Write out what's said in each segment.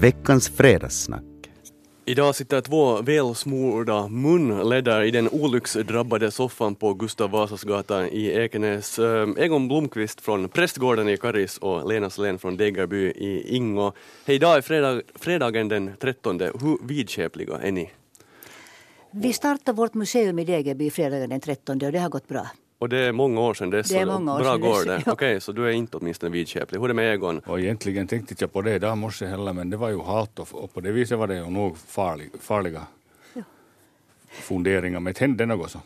Veckans fredagssnack. Idag sitter två välsmorda munledare i den olycksdrabbade soffan på Gustav Vasasgatan i Ekenäs. Eh, Egon Blomqvist från Prästgården i Karis och Lena Selén från Degerby i Ingo. Hej, idag är fredag, fredagen den 13. Hur vidskepliga är ni? Vi startade vårt museum i Degerby fredagen den 13 och det har gått bra. Och det är många år sedan dess. Det är så många år Bra sedan går det. ja. Okej, så du är inte åtminstone vidskeplig. Hur är det med Egon? Och egentligen tänkte jag på det idag morse heller men det var ju halt och, och på det viset var det ju nog farlig, farliga funderingar. Men det hände något så.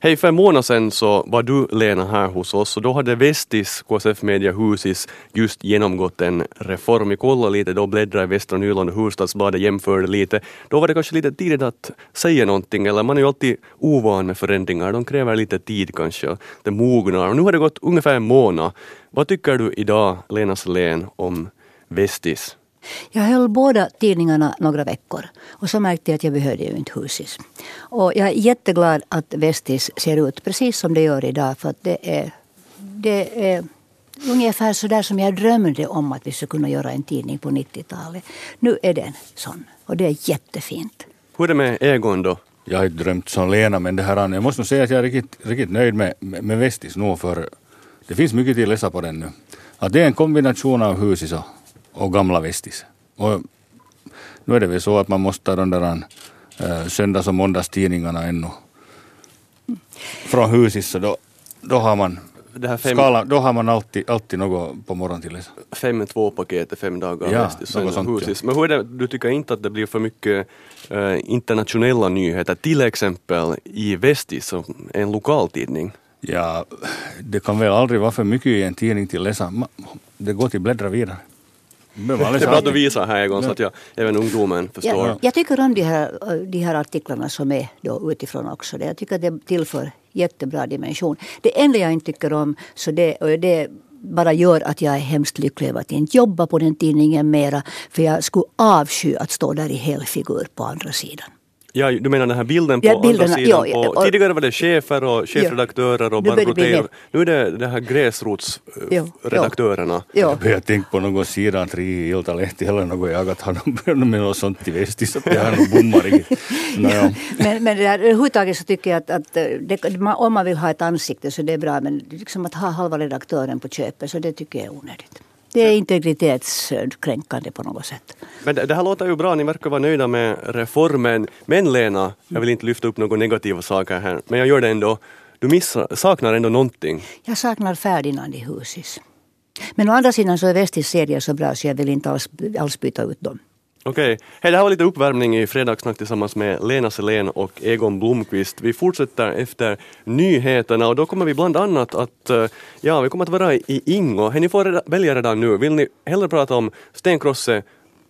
Hej, för en månad sedan så var du Lena här hos oss och då hade Vestis, KSF Media Husis, just genomgått en reform. Vi kollade lite då, bläddrade i Västra Nyland och Hufvudstadsbladet, jämförde lite. Då var det kanske lite tidigt att säga någonting, eller man är ju alltid ovan med förändringar. De kräver lite tid kanske, det mognar. Och nu har det gått ungefär en månad. Vad tycker du idag, Lena Selén, om Vestis? Jag höll båda tidningarna några veckor och så märkte jag att jag behövde ju inte Husis. Och jag är jätteglad att Vestis ser ut precis som det gör idag för att det är, det är ungefär så där som jag drömde om att vi skulle kunna göra en tidning på 90-talet. Nu är den sån och det är jättefint. Hur är det med Egon då? Jag har inte drömt som Lena men det här, jag måste nog säga att jag är riktigt, riktigt nöjd med, med, med Vestis nu för det finns mycket till att läsa på den nu. Att det är en kombination av Husis och, och gamla Vestis. Och nu är det väl så att man måste ta de där äh, söndags och måndagstidningarna ännu från Husis så då, då har man fem, skala, då har man alltid, alltid något på morgonen till läsa. fem två paket fem dagar Ja, Vestis och något sånt, Husis. Men hur är det, du tycker inte att det blir för mycket eh, internationella nyheter, till exempel i Vestis som en lokaltidning? Ja, det kan väl aldrig vara för mycket i en tidning till läsa. Det går till bläddra vidare. Det är läsa bra att du visar här Egon så att jag, även ungdomen förstår. Jag, jag tycker om de här, de här artiklarna som är då utifrån också. Jag tycker att det tillför jättebra dimension. Det enda jag inte tycker om, så det, och det bara gör att jag är hemskt lycklig över att inte jobba på den tidningen mera. För jag skulle avsky att stå där i helfigur på andra sidan. Ja, du menar den här bilden på Ja, andra bilderna, sidan? ja, ja, på, och- tidigare var det chefer och chefredaktörer och det Barbro Nu är det det här gräsrotsredaktörerna. Ja. Jag börjar tänka på någon sidan tre i Iltalehti eller något jag att har de med något sånt i Vestis. att Jag har nog bommat riktigt. Nåja. Men, men det där, överhuvudtaget så tycker jag att, att det, man- om man vill ha ett ansikte så det är bra. Men liksom att ha halva redaktören på köpet så det tycker jag är onödigt. Det är integritetskränkande på något sätt. Men det, det här låter ju bra, ni verkar vara nöjda med reformen. Men Lena, jag vill inte lyfta upp några negativa saker här, men jag gör det ändå. Du missar, saknar ändå någonting. Jag saknar Ferdinand i Husis. Men å andra sidan så är Vestis serier så bra så jag vill inte alls, alls byta ut dem. Okej, hej det här var lite uppvärmning i Fredagssnack tillsammans med Lena Selén och Egon Blomqvist. Vi fortsätter efter nyheterna och då kommer vi bland annat att, eh, ja vi kommer att vara i Ingo. Hej, ni får reda, välja redan nu. Vill ni hellre prata om Stenkrosse,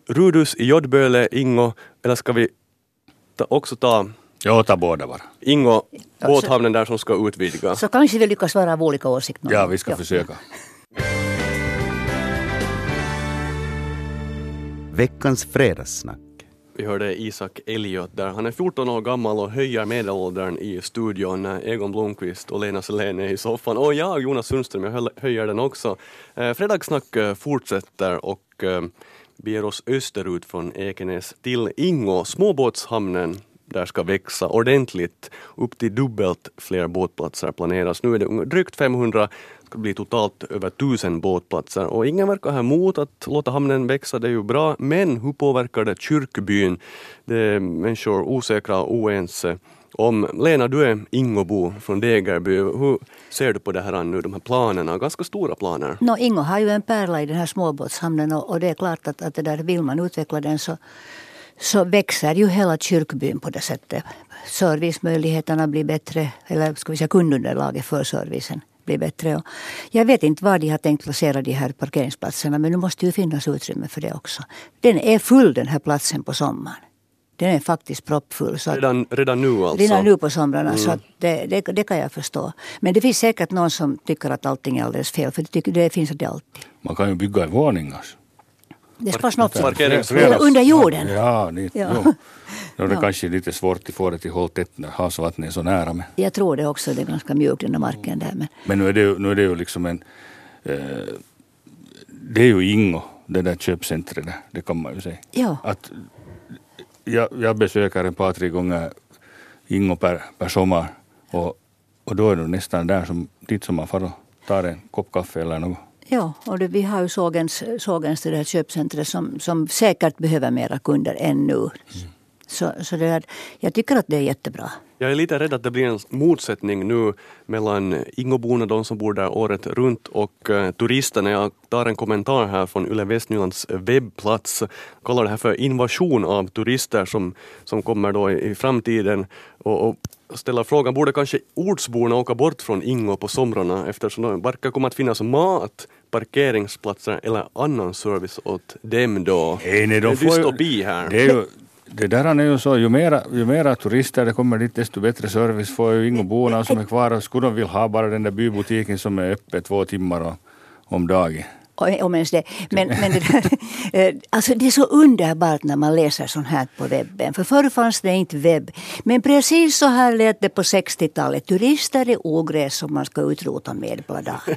Rudus i Jodböle, Ingo, eller ska vi ta, också ta Jag tar båda bara. Ingo, båthamnen där som ska utvidgas? Så kanske vi lyckas vara av olika åsikter. Ja, vi ska försöka. Veckans fredagssnack. Vi hörde Isak Elliot där. Han är 14 år gammal och höjer medelåldern i studion. Egon Blomqvist och Lena Selén är i soffan. Och jag, Jonas Sundström, jag höjer den också. Eh, fredagssnack eh, fortsätter och eh, beger oss österut från Ekenäs till Ingå, småbåtshamnen. Där ska växa ordentligt. Upp till dubbelt fler båtplatser planeras. Nu är det drygt 500 det ska bli totalt över tusen båtplatser och ingen verkar ha emot att låta hamnen växa, det är ju bra. Men hur påverkar det kyrkbyn? Det är människor osäkra och oense om. Lena, du är Ingobo från Degerby. Hur ser du på det här nu, de här planerna? Ganska stora planer. No, Ingo har ju en pärla i den här småbåtshamnen och, och det är klart att, att det där vill man utveckla den så, så växer ju hela kyrkbyn på det sättet. Servicemöjligheterna blir bättre, eller ska vi säga kundunderlaget för servicen blir bättre. Och jag vet inte var de har tänkt placera de här parkeringsplatserna men nu måste ju finnas utrymme för det också. Den är full den här platsen på sommaren. Den är faktiskt proppfull. Så att- Redan, redan nu alltså? Redan nu på somrarna, så att det, det, det kan jag förstå. Men det finns säkert någon som tycker att allting är alldeles fel, för det, tycker, det finns det alltid. Man kan ju bygga i våningar. Det vara något. Under jorden. Ja, dit, Ja. Jo. Då är det Ja. kanske lite svårt att få det till håll tätt när havsvattnet är så nära. Men, Jag tror det också, det är ganska mjukt den där marken där. Men men nu, är det, ju- nu är det ju liksom en... Eh, det är ju Ingo. det där köpcentret där, det kan man ju säga. Ja. Att jag, jag besöker en par, tre gånger Ingo per, per sommar och, och då är det nästan där som, dit som man far och tar en kopp kaffe eller något. Ja, och det, vi har ju Sågens, sågens det där köpcentret som, som säkert behöver mera kunder än nu. Så, så det där, jag tycker att det är jättebra. Jag är lite rädd att det blir en motsättning nu mellan Ingoborna, de som bor där året runt, och eh, turisterna. Jag tar en kommentar här från Yle Västnylands webbplats. kallar det här för invasion av turister som, som kommer då i, i framtiden. Och, och ställer frågan, borde kanske ortsborna åka bort från Ingo på somrarna eftersom det verkar komma att finnas mat, parkeringsplatser eller annan service åt dem då? Nej, nej, de det är dystopi här. Det, ju, det där är ju så, ju mera, ju mera turister det kommer dit desto bättre service får ju Ingoborna som är kvar. Skulle de vilja ha bara den där bybutiken som är öppen två timmar om dagen. Om ens det. Men, men det, där, eh, alltså det är så underbart när man läser sånt här på webben. För förr fanns det inte webb. Men precis så här lät det på 60-talet. Turister är ogräs som man ska utrota med blada.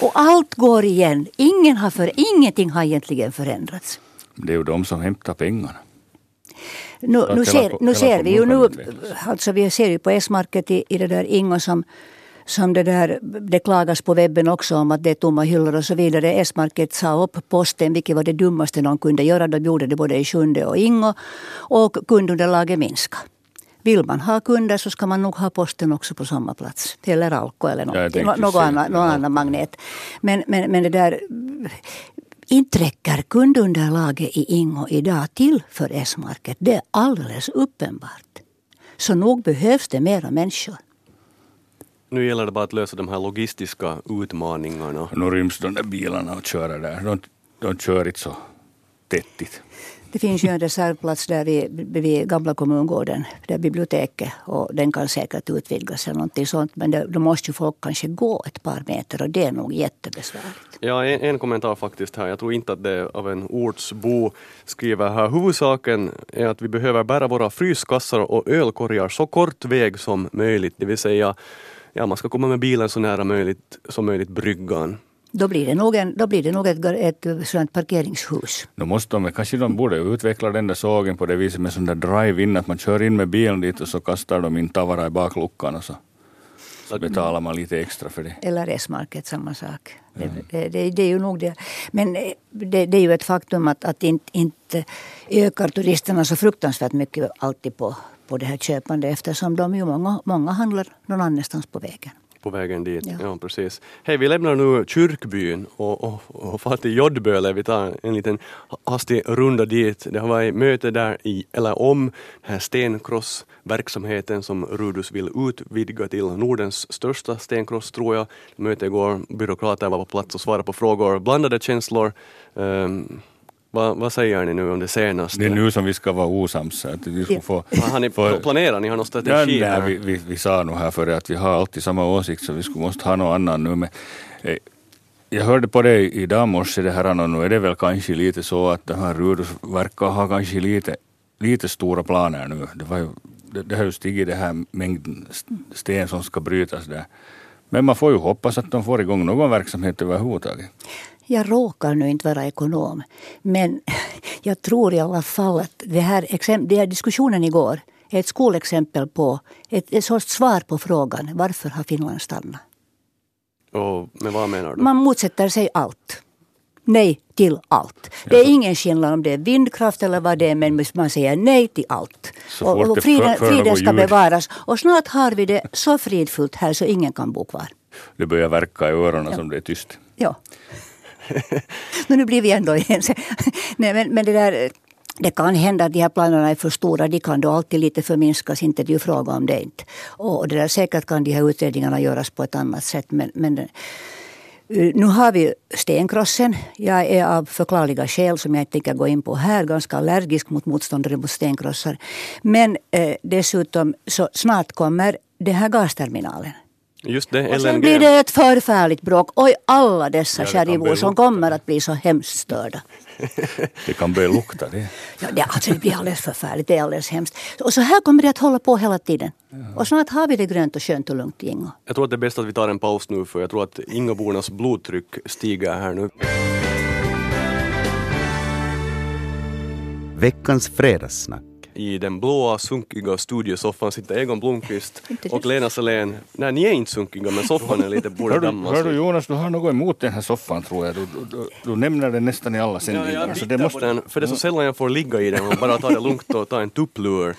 Och allt går igen. Ingen har för, ingenting har egentligen förändrats. Det är ju de som hämtar pengarna. Nu, nu, ser, nu ser vi ju nu, alltså vi ser ju på S-market i, i det där Ingo som, som det där, det klagas på webben också om att det är tomma hyllor och så vidare. S-market sa upp posten, vilket var det dummaste någon kunde göra. De gjorde det både i Sjunde och Ingo. Och kundunderlaget minskade. Vill man ha kunder så ska man nog ha posten också på samma plats. Eller Alko eller något, annat, det. någon annan magnet. Men, men, men det där inte räcker kundunderlaget i Ingo idag till för S-market. Det är alldeles uppenbart. Så nog behövs det mera människor. Nu gäller det bara att lösa de här logistiska utmaningarna. Nu ryms de där bilarna och köra där. De, de kör inte så tättigt. Det finns ju en reservplats där vid, vid gamla kommungården, där biblioteket, och den kan säkert utvidgas eller någonting sånt. Men det, då måste ju folk kanske gå ett par meter och det är nog jättebesvärligt. Ja, en, en kommentar faktiskt här. Jag tror inte att det är av en ortsbo. Skriver här, huvudsaken är att vi behöver bära våra fryskassar och ölkorgar så kort väg som möjligt. Det vill säga, ja, man ska komma med bilen så nära möjligt, som möjligt bryggan. Då blir det nog, en, då blir det nog ett, ett sådant parkeringshus. Då måste de, kanske de borde utveckla den där sågen på det viset med sån där drive-in, att man kör in med bilen dit och så kastar de in tavara i bakluckan och så, så betalar man lite extra för det. Eller S-market, samma sak. Det, det, det, det är ju nog det. Men eh, det, det är ju ett faktum att, att inte, inte ökar turisterna så fruktansvärt mycket alltid på, på det här köpandet eftersom de ju många, många handlar någon annanstans på vägen. På vägen dit. Ja. Ja. precis. Hej, vi lämnar nu kyrkbyn och, och, och far till Joddböle. Vi tar en liten hastig runda dit. Det har varit möte där i, eller om den här stenkrossverksamheten som Rudus vill utvidga till Nordens största stenkross tror jag. Möte igår, byråkrater var på plats och svarade på frågor. Blandade känslor. Um, vad, vad säger ni nu om det senaste? Det är nu som vi ska vara osams. Att vi ska få, Vad har ni få- planerat? Ni har någon Ja, strategi nej, här? vi, vi, vi sa nog här före att vi har alltid samma åsikt så vi skulle måste ha någon annan nu. Men, eh, jag hörde på det idag morse det här och nu är det väl kanske lite så att den här Rudus verkar ha kanske lite, lite stora planer nu. Det, var ju, det, det har ju stigit det här mängden st- sten som ska brytas där. Men man får ju hoppas att de får igång någon verksamhet överhuvudtaget. Jag råkar nu inte vara ekonom. Men jag tror i alla fall att det här, det här diskussionen igår är ett skolexempel på ett, ett sorts svar på frågan varför har Finland stannat? Och, men vad menar du? Man motsätter sig allt. Nej till allt. Det är ingen skillnad om det är vindkraft eller vad det är, men man säger nej till allt. Och, och friden, friden ska bevaras. Och snart har vi det så fridfullt här så ingen kan bo kvar. Det börjar verka i öronen som det är tyst. Ja. Men nu blir vi ändå ense. Nej, men, men det där... Det kan hända att de här planerna är för stora. De kan då alltid lite förminskas. Inte det är ju fråga om det inte. Och det där, säkert kan de här utredningarna göras på ett annat sätt. Men, men eh, nu har vi stenkrossen. Jag är av förklarliga skäl som jag inte tänker gå in på här ganska allergisk mot motståndare mot stenkrossar. Men eh, dessutom så snart kommer den här gasterminalen. Just det, Och sen LNG. blir det ett förfärligt bråk. Oj, alla dessa Ja, bli som kommer att bli så hemskt störda. Det kan börja lukta det. Ja, det, alltså, det blir alldeles förfärligt. Det är alldeles hemskt. Och så här kommer det att hålla på hela tiden. Och snart har vi det grönt och skönt och lugnt i Ingo. Jag tror att det är bäst att vi tar en paus nu för jag tror att Ingobornas blodtryck stiger här nu. Veckans fredagssnack. I den blåa sunkiga studiosoffan sitter Egon Blomqvist och Lena Selén. Nej, ni är inte sunkiga men soffan är lite borde dammas. hör du Jonas, du har något emot den här soffan tror jag. Du, du, du, du nämner den nästan i alla Ja, sändningar. jag så tittar på den, för det är så sällan jag får ligga i den och bara ta det lugnt och ta en tupplur.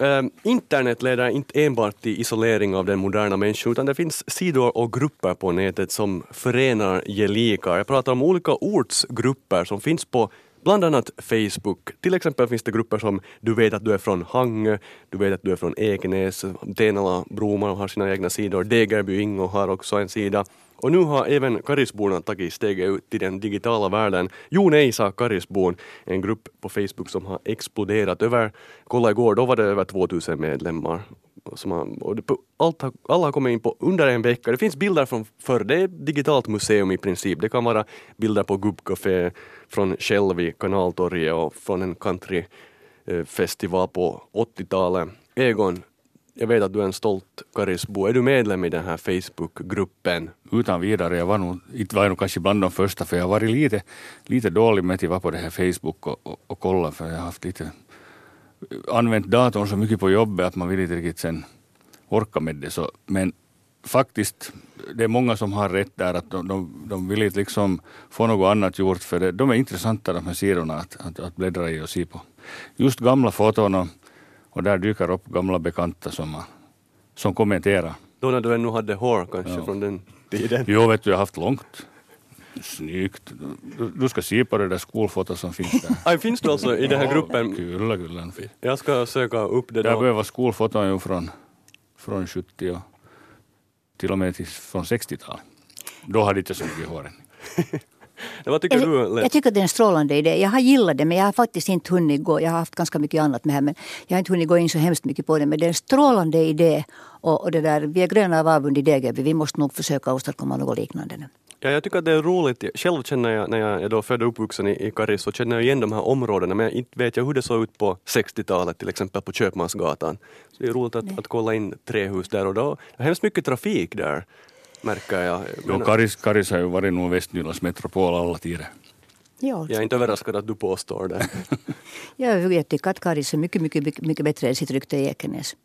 Um, internet leder inte enbart till isolering av den moderna människan utan det finns sidor och grupper på nätet som förenar gelikar. Jag pratar om olika ortsgrupper som finns på bland annat Facebook. Till exempel finns det grupper som Du vet att du är från Hangö, Du vet att du är från Ekenäs, Tenala Broman har sina egna sidor, Degerby Ingo har också en sida. Och nu har även Karisborna tagit steget ut i den digitala världen. Jo nej sa Karisbon, en grupp på Facebook som har exploderat. Över, kolla igår, då var det över 2000 medlemmar. Som har, och det, allt har, alla har kommit in på under en vecka. Det finns bilder från förr, det är ett digitalt museum i princip. Det kan vara bilder på gubbcafé från Shell vid Kanaltorget och från en countryfestival på 80-talet. Egon, jag vet att du är en stolt Karisbo. Är du medlem i den här Facebookgruppen? Utan vidare, jag var nog, inte var jag nog kanske bland de första för jag har varit lite, lite dålig med att vara på det här Facebook och, och, och kolla för jag har haft lite använt datorn så mycket på jobbet att man vill inte riktigt sen orka med det. Så, men faktiskt, det är många som har rätt där att de, de, de vill inte liksom få något annat gjort för det, de är intressanta de här sidorna att, att, att bläddra i och se på. Just gamla foton och, och där dyker upp gamla bekanta som, som kommenterar. Då när du ännu hade hår kanske Ja. från den tiden? Jo, vet du, jag har haft långt. Snyggt. Du, du ska se på det där skolfotot som finns där. Aj, finns du alltså i den här gruppen? Kyllä, kyllä. Jag ska söka upp det Där då. börjar vara skolfoton ju från, från 70 och till och med till, från 60-talet. Då hade inte så mycket hår Vad tycker du? Jag, Let? jag tycker att det är en strålande idé. Jag har gillat det men jag har faktiskt inte hunnit gå. Jag har haft ganska mycket annat med här men jag har inte hunnit gå in så hemskt mycket på det. Men det är en strålande idé. Och, och det där, vi är gröna av avund i Degerby. Vi måste nog försöka åstadkomma något liknande nu. Ja, jag tycker att det är roligt. Själv känner jag, när jag är då född och uppvuxen i, i Karis, så känner jag igen de här områdena, men inte vet jag hur det såg ut på 60-talet, till exempel på Köpmansgatan. Så det är roligt att, att kolla in trähus där och då. Det är hemskt mycket trafik där, märker jag. Jo, Men Karis, Karis har ju varit nog Västnylands metropol alla tider. Ja, jag är inte överraskad att du påstår det. jag, jag tycker att Karis är mycket, mycket, mycket, mycket bättre än sitt rykte i Ekenäs.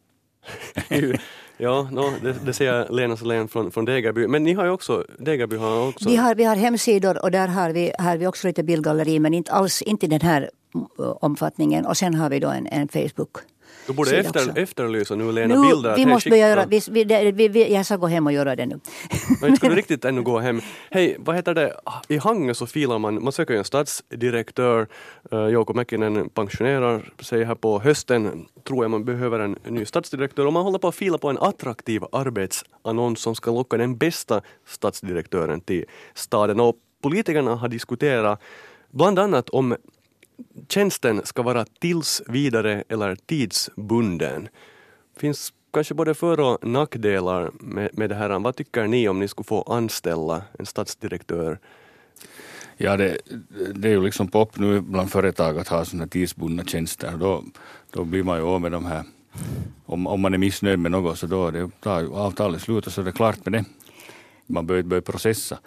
ja, no, det, det säger Lena Salén från, från Degerby. Men ni har ju också, Degerby har också... Vi har, vi har hemsidor och där har vi, har vi också lite bildgalleri men inte alls inte i den här mm, omfattningen. Och sen har vi då en, en Facebook du borde sida efter, också. efterlysa nu Lena Nu, bilder. vi måste börja göra, vi, vi, vi, vi, jag ska gå hem och göra det nu. Men ska du riktigt ännu gå hem? Hej, vad heter det? I Hangö så filar man, man söker ju en stadsdirektör. Uh, Jouko Mäkinen pensionerar sig här på hösten. Tror jag man behöver en ny stadsdirektör och man håller på att fila på en attraktiv arbetsannons som ska locka den bästa stadsdirektören till staden. Och politikerna har diskuterat bland annat om tjänsten ska vara tills vidare eller tidsbunden. finns kanske både för och nackdelar med, med det här. Vad tycker ni om ni skulle få anställa en stadsdirektör? Ja, det, det är ju liksom pop nu bland företag att ha sådana tidsbundna tjänster. Då, då blir man ju av med de här, om, om man är missnöjd med något så då det, tar ju avtalet slut och så är det klart med det. Man behöver börja processa.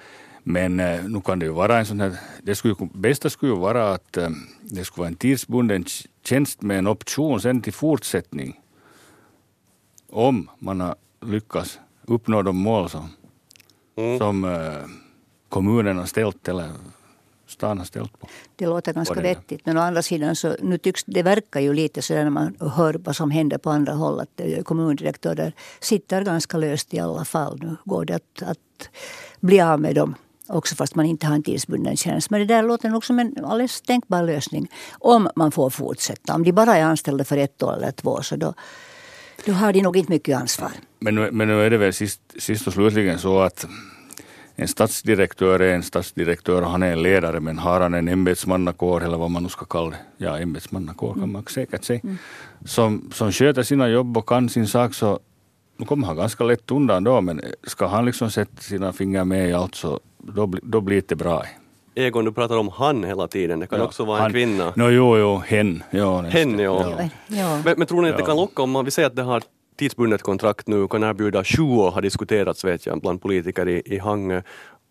Men eh, nu kan det ju vara en sån här, det skulle, ju- bästa skulle ju vara att eh, det skulle vara en tidsbunden tj- tjänst med en option sen till fortsättning. Om man har lyckats uppnå de mål som, Mm. som eh, kommunen har ställt eller stan har ställt på. Det låter ganska vettigt. Men å andra sidan så nu tycks det verkar ju lite så där när man hör vad som händer på andra håll att kommundirektörer sitter ganska löst i alla fall. Nu går det att, att bli av med dem också fast man inte har en tidsbunden tjänst. Men det där låter nog som en alldeles tänkbar lösning om man får fortsätta. Om de bara är anställda för ett år eller två så då, då har de nog inte mycket ansvar. Men men nu är det väl sist, sist och slutligen så att en stadsdirektör är en stadsdirektör och han är en ledare men har han en ämbetsmannakår eller vad man nu ska kalla det, ja ämbetsmannakår kan man säkert säga, som, som sköter sina jobb och kan sin sak så nu kommer han ganska lätt undan då men ska han liksom sätta sina fingrar med i allt så då, då blir det bra. Egon, du pratar om han hela tiden. Det kan Ja, också vara en han- kvinna. No, jo, jo, hen. Nästan. Hen, ja. Ja. Men, men tror ni att det Ja. kan locka om man, vi säger att det har tidsbundet kontrakt nu, kan erbjuda sju år har diskuterats vet jag bland politiker i, i Hangö.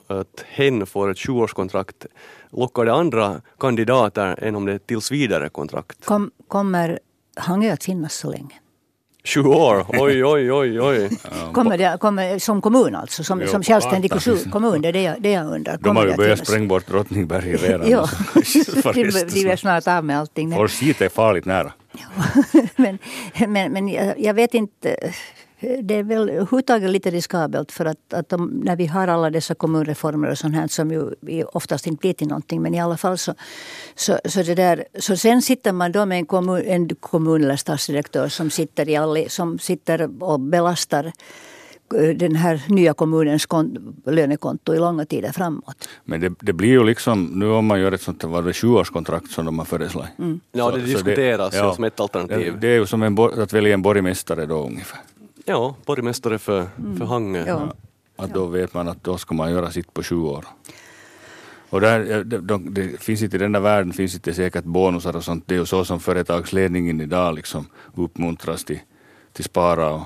att hen får ett 20-årskontrakt, lockar det andra kandidater än om det är tills vidare kontrakt? Kom, kommer Hangö att finnas så länge? 20 år, oj oj oj oj. Kommer det, kommer, som kommun alltså, som, Jo, som självständig kommun, det är det jag, det jag undrar. De Kommer har ju att börjat spränga bort Drottningberg redan. Ja, För de, de är snart av med allting. Vår skit är farligt nära. men, men, men jag, jag vet inte. Det är väl överhuvudtaget lite riskabelt för att, att de, när vi har alla dessa kommunreformer och sånt här som ju oftast inte blir till någonting men i alla fall så, så, så det där, så sen sitter man då med en kommun, en kommun eller stadsdirektör som sitter, i all, som sitter och belastar eh, den här nya kommunens kon, lönekonto i långa tider framåt. Men det, det blir ju liksom, nu om man gör ett sånt var det 20-årskontrakt som de har föreslagit. Ja, det diskuteras ju som ett alternativ. Det, det är ju som en, att välja en borgmästare då ungefär. Ja, borgmästare för, för Hangö. Ja. Att då vet man att då ska man göra sitt på 20 år. Och där, det, de, det finns inte i den där världen finns inte säkert bonusar och sånt. Det är ju så som företagsledningen idag liksom uppmuntras till, till spara och,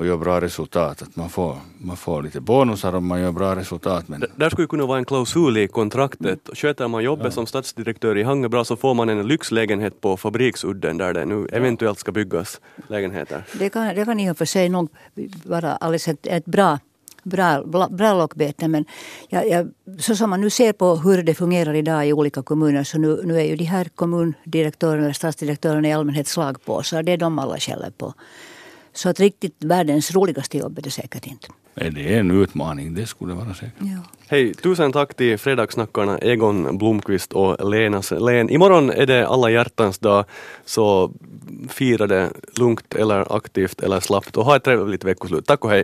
och göra bra resultat. Att man får, man får lite bonusar om man gör bra resultat. Men D- Där skulle kunna vara en klausul i kontraktet. Sköter man jobbet som stadsdirektör i Hangö bra så får man en lyxlägenhet på Fabriksudden där det nu eventuellt ska byggas lägenheter. Det kan, det kan i och för sig nog vara alldeles ett, ett bra, bra, bra, bra lockbete. Men jag, jag, så som man nu ser på hur det fungerar idag i olika kommuner så nu, nu är ju de här kommundirektörerna eller stadsdirektörerna i allmänhet slagpåsar. Det är de alla skäller på. Så att riktigt världens roligaste jobb är det säkert inte. är det en utmaning, det skulle det vara säkert. Ja. Hej, tusen tack till fredagssnackarna Egon Blomqvist och Lena Selén. Imorgon är det alla hjärtans dag, så fira det lugnt eller aktivt eller slappt och ha ett trevligt veckoslut. Tack och hej!